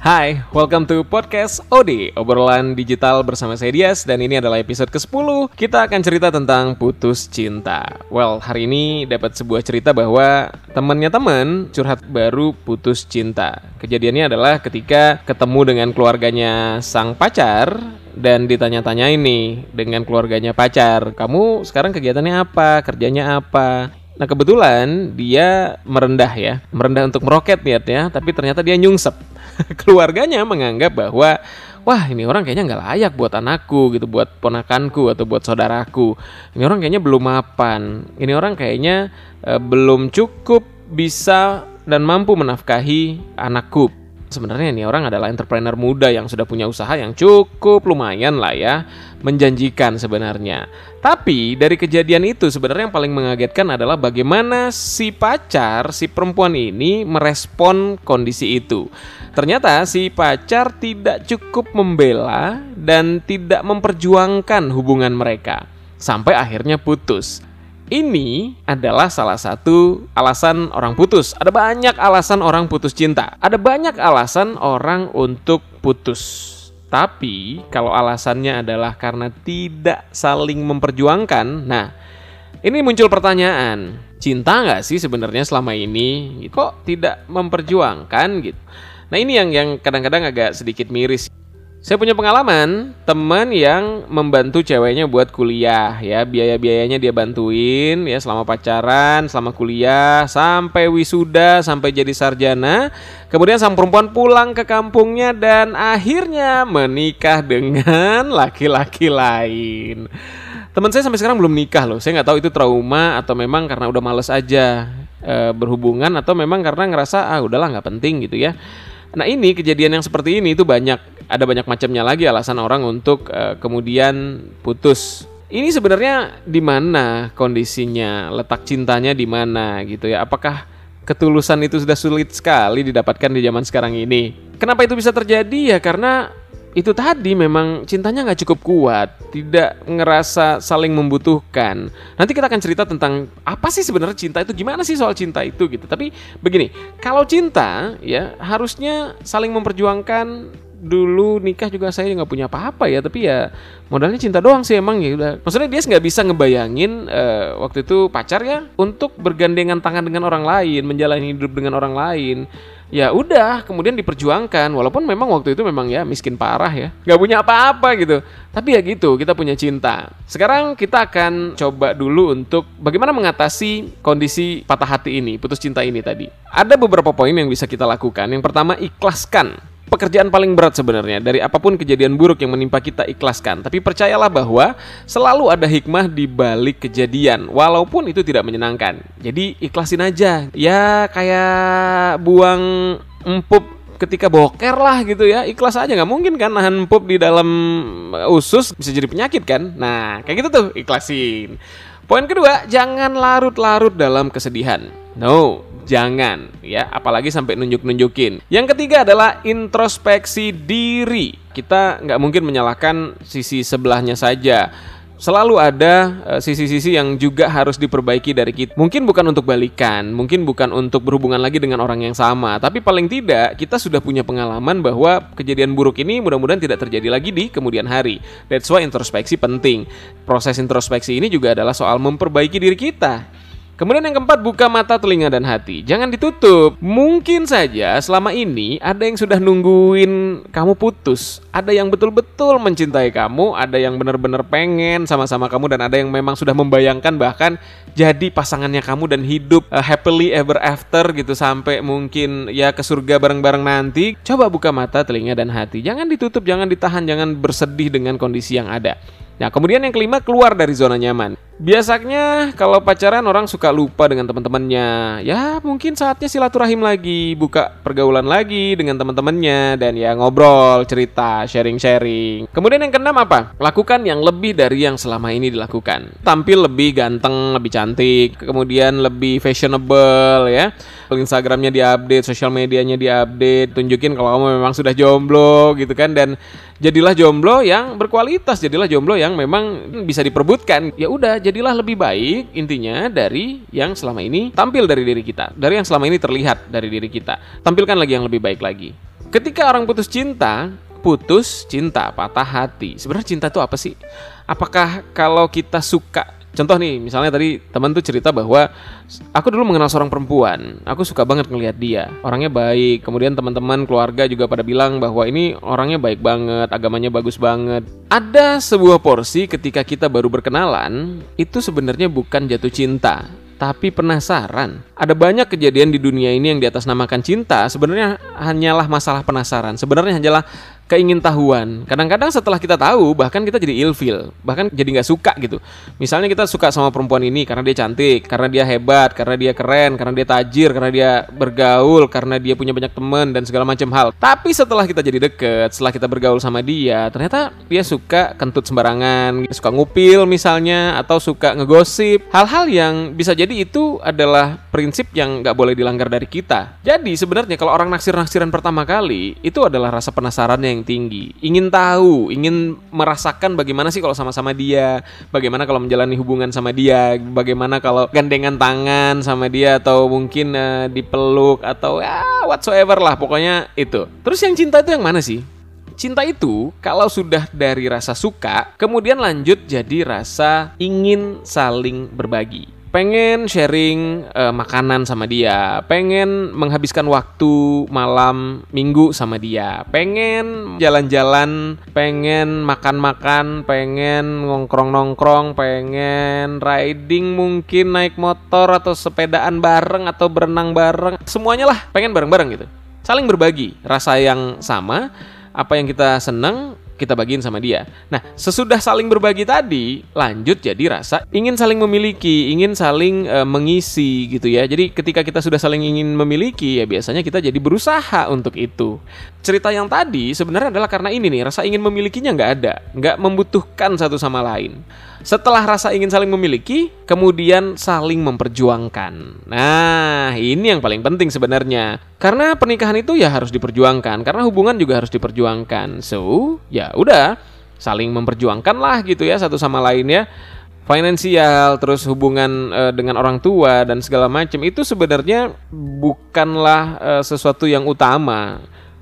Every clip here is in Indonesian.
Hai, welcome to podcast OD, obrolan digital bersama saya Dias dan ini adalah episode ke-10. Kita akan cerita tentang putus cinta. Well, hari ini dapat sebuah cerita bahwa temannya teman curhat baru putus cinta. Kejadiannya adalah ketika ketemu dengan keluarganya sang pacar dan ditanya-tanya ini dengan keluarganya pacar, "Kamu sekarang kegiatannya apa? Kerjanya apa?" Nah kebetulan dia merendah ya, merendah untuk meroket niatnya, tapi ternyata dia nyungsep. keluarganya menganggap bahwa wah ini orang kayaknya nggak layak buat anakku gitu, buat ponakanku atau buat saudaraku. Ini orang kayaknya belum mapan. Ini orang kayaknya e, belum cukup bisa dan mampu menafkahi anakku. Sebenarnya ini orang adalah entrepreneur muda yang sudah punya usaha yang cukup lumayan lah ya, menjanjikan sebenarnya. Tapi dari kejadian itu sebenarnya yang paling mengagetkan adalah bagaimana si pacar, si perempuan ini merespon kondisi itu. Ternyata si pacar tidak cukup membela dan tidak memperjuangkan hubungan mereka sampai akhirnya putus. Ini adalah salah satu alasan orang putus. Ada banyak alasan orang putus cinta. Ada banyak alasan orang untuk putus. Tapi kalau alasannya adalah karena tidak saling memperjuangkan, nah ini muncul pertanyaan, cinta nggak sih sebenarnya selama ini? Kok tidak memperjuangkan gitu? Nah ini yang yang kadang-kadang agak sedikit miris. Saya punya pengalaman teman yang membantu ceweknya buat kuliah ya biaya-biayanya dia bantuin ya selama pacaran, selama kuliah, sampai wisuda, sampai jadi sarjana. Kemudian sang perempuan pulang ke kampungnya dan akhirnya menikah dengan laki-laki lain. Teman saya sampai sekarang belum nikah loh. Saya nggak tahu itu trauma atau memang karena udah males aja e, berhubungan atau memang karena ngerasa ah udahlah nggak penting gitu ya. Nah ini kejadian yang seperti ini itu banyak ada banyak macamnya lagi alasan orang untuk uh, kemudian putus. Ini sebenarnya di mana kondisinya, letak cintanya di mana gitu ya? Apakah ketulusan itu sudah sulit sekali didapatkan di zaman sekarang ini? Kenapa itu bisa terjadi ya? Karena itu tadi memang cintanya nggak cukup kuat, tidak ngerasa saling membutuhkan. Nanti kita akan cerita tentang apa sih sebenarnya cinta itu, gimana sih soal cinta itu gitu. Tapi begini, kalau cinta ya harusnya saling memperjuangkan dulu nikah juga saya nggak punya apa-apa ya tapi ya modalnya cinta doang sih emang ya. Udah maksudnya dia nggak bisa ngebayangin uh, waktu itu pacar ya untuk bergandengan tangan dengan orang lain menjalani hidup dengan orang lain ya udah kemudian diperjuangkan. Walaupun memang waktu itu memang ya miskin parah ya nggak punya apa-apa gitu. Tapi ya gitu kita punya cinta. Sekarang kita akan coba dulu untuk bagaimana mengatasi kondisi patah hati ini putus cinta ini tadi. Ada beberapa poin yang bisa kita lakukan. Yang pertama ikhlaskan pekerjaan paling berat sebenarnya dari apa pun kejadian buruk yang menimpa kita ikhlaskan. Tapi percayalah bahwa selalu ada hikmah di balik kejadian walaupun itu tidak menyenangkan. Jadi ikhlasin aja. Ya kayak buang empuk ketika boker lah gitu ya ikhlas aja nggak mungkin kan nahan empuk di dalam usus bisa jadi penyakit kan nah kayak gitu tuh ikhlasin poin kedua jangan larut-larut dalam kesedihan no jangan ya apalagi sampai nunjuk-nunjukin yang ketiga adalah introspeksi diri kita nggak mungkin menyalahkan sisi sebelahnya saja selalu ada eh, sisi-sisi uh, yang juga harus diperbaiki dari kita. Mungkin bukan untuk balikan, mungkin bukan untuk berhubungan lagi dengan orang yang sama, tapi paling tidak kita sudah punya pengalaman bahwa kejadian buruk ini mudah-mudahan tidak terjadi lagi di kemudian hari. That's why introspeksi penting. Proses introspeksi ini juga adalah soal memperbaiki diri kita. Kemudian yang keempat, buka mata, telinga, dan hati. Jangan ditutup. Mungkin saja selama ini ada yang sudah nungguin kamu putus. Ada yang betul-betul mencintai kamu, ada yang benar-benar pengen sama-sama kamu, dan ada yang memang sudah membayangkan bahkan jadi pasangannya kamu dan hidup uh, happily ever after gitu sampai mungkin ya ke surga bareng-bareng nanti. Coba buka mata, telinga, dan hati. Jangan ditutup, jangan ditahan, jangan bersedih dengan kondisi yang ada. Nah, kemudian yang kelima keluar dari zona nyaman. Biasanya kalau pacaran orang suka lupa dengan teman-temannya. Ya, mungkin saatnya silaturahim lagi, buka pergaulan lagi dengan teman-temannya dan ya ngobrol, cerita, sharing-sharing. Kemudian yang keenam apa? Lakukan yang lebih dari yang selama ini dilakukan. Tampil lebih ganteng, lebih cantik, kemudian lebih fashionable ya. Instagramnya diupdate, sosial medianya diupdate, tunjukin kalau kamu memang sudah jomblo gitu kan dan jadilah jomblo yang berkualitas, jadilah jomblo yang memang bisa diperbutkan. Ya udah, jadilah lebih baik intinya dari yang selama ini tampil dari diri kita, dari yang selama ini terlihat dari diri kita. Tampilkan lagi yang lebih baik lagi. Ketika orang putus cinta, putus cinta, patah hati. Sebenarnya cinta itu apa sih? Apakah kalau kita suka Contoh nih, misalnya tadi teman tuh cerita bahwa aku dulu mengenal seorang perempuan, aku suka banget ngelihat dia, orangnya baik. Kemudian teman-teman keluarga juga pada bilang bahwa ini orangnya baik banget, agamanya bagus banget. Ada sebuah porsi ketika kita baru berkenalan, itu sebenarnya bukan jatuh cinta, tapi penasaran. Ada banyak kejadian di dunia ini yang di atas namakan cinta, sebenarnya hanyalah masalah penasaran. Sebenarnya hanyalah keingintahuan. Kadang-kadang setelah kita tahu, bahkan kita jadi ilfil, bahkan jadi nggak suka gitu. Misalnya kita suka sama perempuan ini karena dia cantik, karena dia hebat, karena dia keren, karena dia tajir, karena dia bergaul, karena dia punya banyak teman dan segala macam hal. Tapi setelah kita jadi deket, setelah kita bergaul sama dia, ternyata dia suka kentut sembarangan, suka ngupil misalnya, atau suka ngegosip. Hal-hal yang bisa jadi itu adalah prinsip yang nggak boleh dilanggar dari kita. Jadi sebenarnya kalau orang naksir-naksiran pertama kali, itu adalah rasa penasaran yang yang tinggi, ingin tahu, ingin merasakan bagaimana sih kalau sama-sama dia, bagaimana kalau menjalani hubungan sama dia, bagaimana kalau gandengan tangan sama dia atau mungkin uh, dipeluk atau ya whatsoever lah pokoknya itu. Terus yang cinta itu yang mana sih? Cinta itu kalau sudah dari rasa suka, kemudian lanjut jadi rasa ingin saling berbagi pengen sharing uh, makanan sama dia, pengen menghabiskan waktu malam minggu sama dia, pengen jalan-jalan, pengen makan-makan, pengen nongkrong-nongkrong, pengen riding mungkin naik motor atau sepedaan bareng atau berenang bareng, semuanya lah pengen bareng-bareng gitu. Saling berbagi rasa yang sama, apa yang kita senang kita bagiin sama dia. Nah, sesudah saling berbagi tadi, lanjut jadi rasa ingin saling memiliki, ingin saling e, mengisi gitu ya. Jadi ketika kita sudah saling ingin memiliki, ya biasanya kita jadi berusaha untuk itu. Cerita yang tadi sebenarnya adalah karena ini nih, rasa ingin memilikinya nggak ada, nggak membutuhkan satu sama lain. Setelah rasa ingin saling memiliki, kemudian saling memperjuangkan. Nah, ini yang paling penting sebenarnya. Karena pernikahan itu ya harus diperjuangkan, karena hubungan juga harus diperjuangkan. So, ya udah, saling memperjuangkan lah gitu ya satu sama lain ya finansial, terus hubungan e, dengan orang tua dan segala macam itu sebenarnya bukanlah e, sesuatu yang utama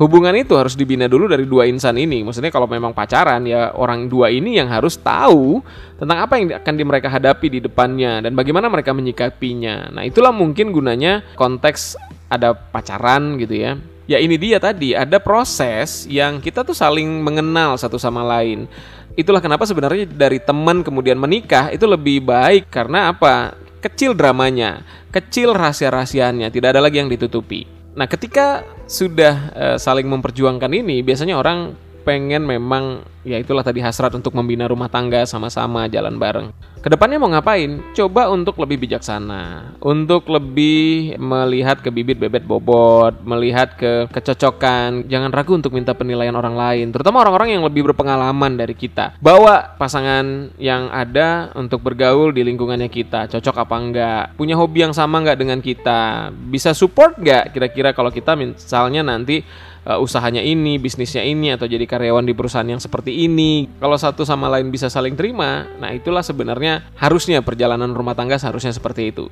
hubungan itu harus dibina dulu dari dua insan ini. Maksudnya kalau memang pacaran ya orang dua ini yang harus tahu tentang apa yang akan di mereka hadapi di depannya dan bagaimana mereka menyikapinya. Nah, itulah mungkin gunanya konteks ada pacaran gitu ya. Ya ini dia tadi, ada proses yang kita tuh saling mengenal satu sama lain. Itulah kenapa sebenarnya dari teman kemudian menikah itu lebih baik karena apa? Kecil dramanya, kecil rahasia-rahasianya, tidak ada lagi yang ditutupi. Nah, ketika sudah uh, saling memperjuangkan ini, biasanya orang pengen memang ya itulah tadi hasrat untuk membina rumah tangga sama-sama jalan bareng. Ke depannya mau ngapain? Coba untuk lebih bijaksana, untuk lebih melihat ke bibit bebet bobot, melihat ke kecocokan. Jangan ragu untuk minta penilaian orang lain, terutama orang-orang yang lebih berpengalaman dari kita. Bawa pasangan yang ada untuk bergaul di lingkungannya kita, cocok apa enggak, punya hobi yang sama enggak dengan kita, bisa support enggak kira-kira kalau kita misalnya nanti uh, usahanya ini, bisnisnya ini atau jadi karyawan di perusahaan yang seperti ini. Kalau satu sama lain bisa saling terima, nah itulah sebenarnya harusnya perjalanan rumah tangga seharusnya seperti itu.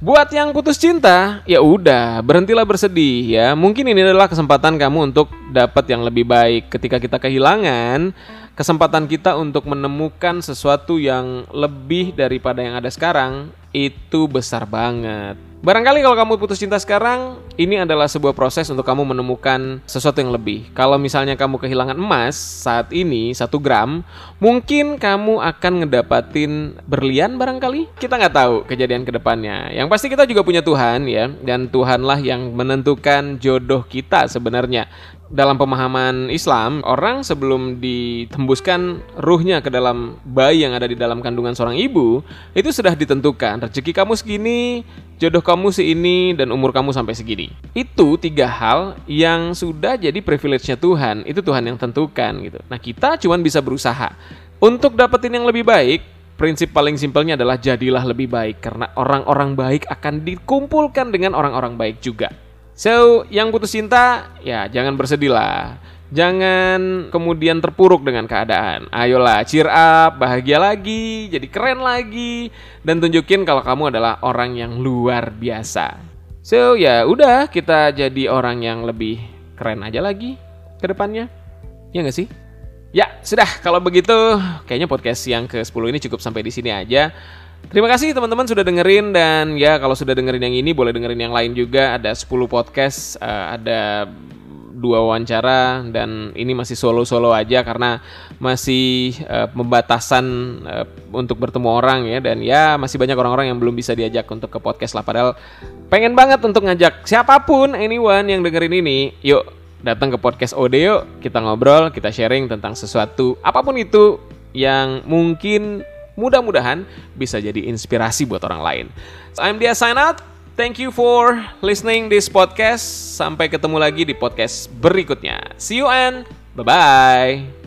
Buat yang putus cinta, ya udah, berhentilah bersedih ya. Mungkin ini adalah kesempatan kamu untuk dapat yang lebih baik. Ketika kita kehilangan, kesempatan kita untuk menemukan sesuatu yang lebih daripada yang ada sekarang itu besar banget. Barangkali kalau kamu putus cinta sekarang, ini adalah sebuah proses untuk kamu menemukan sesuatu yang lebih. Kalau misalnya kamu kehilangan emas saat ini, satu gram, mungkin kamu akan ngedapatin berlian barangkali. Kita nggak tahu kejadian ke depannya. Yang pasti kita juga punya Tuhan ya, dan Tuhanlah yang menentukan jodoh kita sebenarnya dalam pemahaman Islam, orang sebelum ditembuskan ruhnya ke dalam bayi yang ada di dalam kandungan seorang ibu, itu sudah ditentukan. Rezeki kamu segini, jodoh kamu ini dan umur kamu sampai segini. Itu tiga hal yang sudah jadi privilege-nya Tuhan. Itu Tuhan yang tentukan gitu. Nah, kita cuma bisa berusaha. Untuk dapetin yang lebih baik, prinsip paling simpelnya adalah jadilah lebih baik. Karena orang-orang baik akan dikumpulkan dengan orang-orang baik juga. So, yang putus cinta, ya jangan bersedih lah. Jangan kemudian terpuruk dengan keadaan. Ayolah, cheer up, bahagia lagi, jadi keren lagi, dan tunjukin kalau kamu adalah orang yang luar biasa. So, ya udah kita jadi orang yang lebih keren aja lagi ke depannya. Ya nggak sih? Ya, sudah. Kalau begitu, kayaknya podcast yang ke-10 ini cukup sampai di sini aja. Terima kasih teman-teman sudah dengerin dan ya kalau sudah dengerin yang ini boleh dengerin yang lain juga. Ada 10 podcast, uh, ada dua wawancara dan ini masih solo-solo aja karena masih uh, pembatasan uh, untuk bertemu orang ya. Dan ya masih banyak orang-orang yang belum bisa diajak untuk ke podcast lah. Padahal pengen banget untuk ngajak siapa pun anyone yang dengerin ini yuk datang ke podcast Ode yuk. Kita ngobrol kita sharing tentang sesuatu apa pun itu yang mungkin mudah-mudahan bisa jadi inspirasi buat orang lain. So, I'm Dia sign out. Thank you for listening this podcast. Sampai ketemu lagi di podcast berikutnya. See you and bye-bye.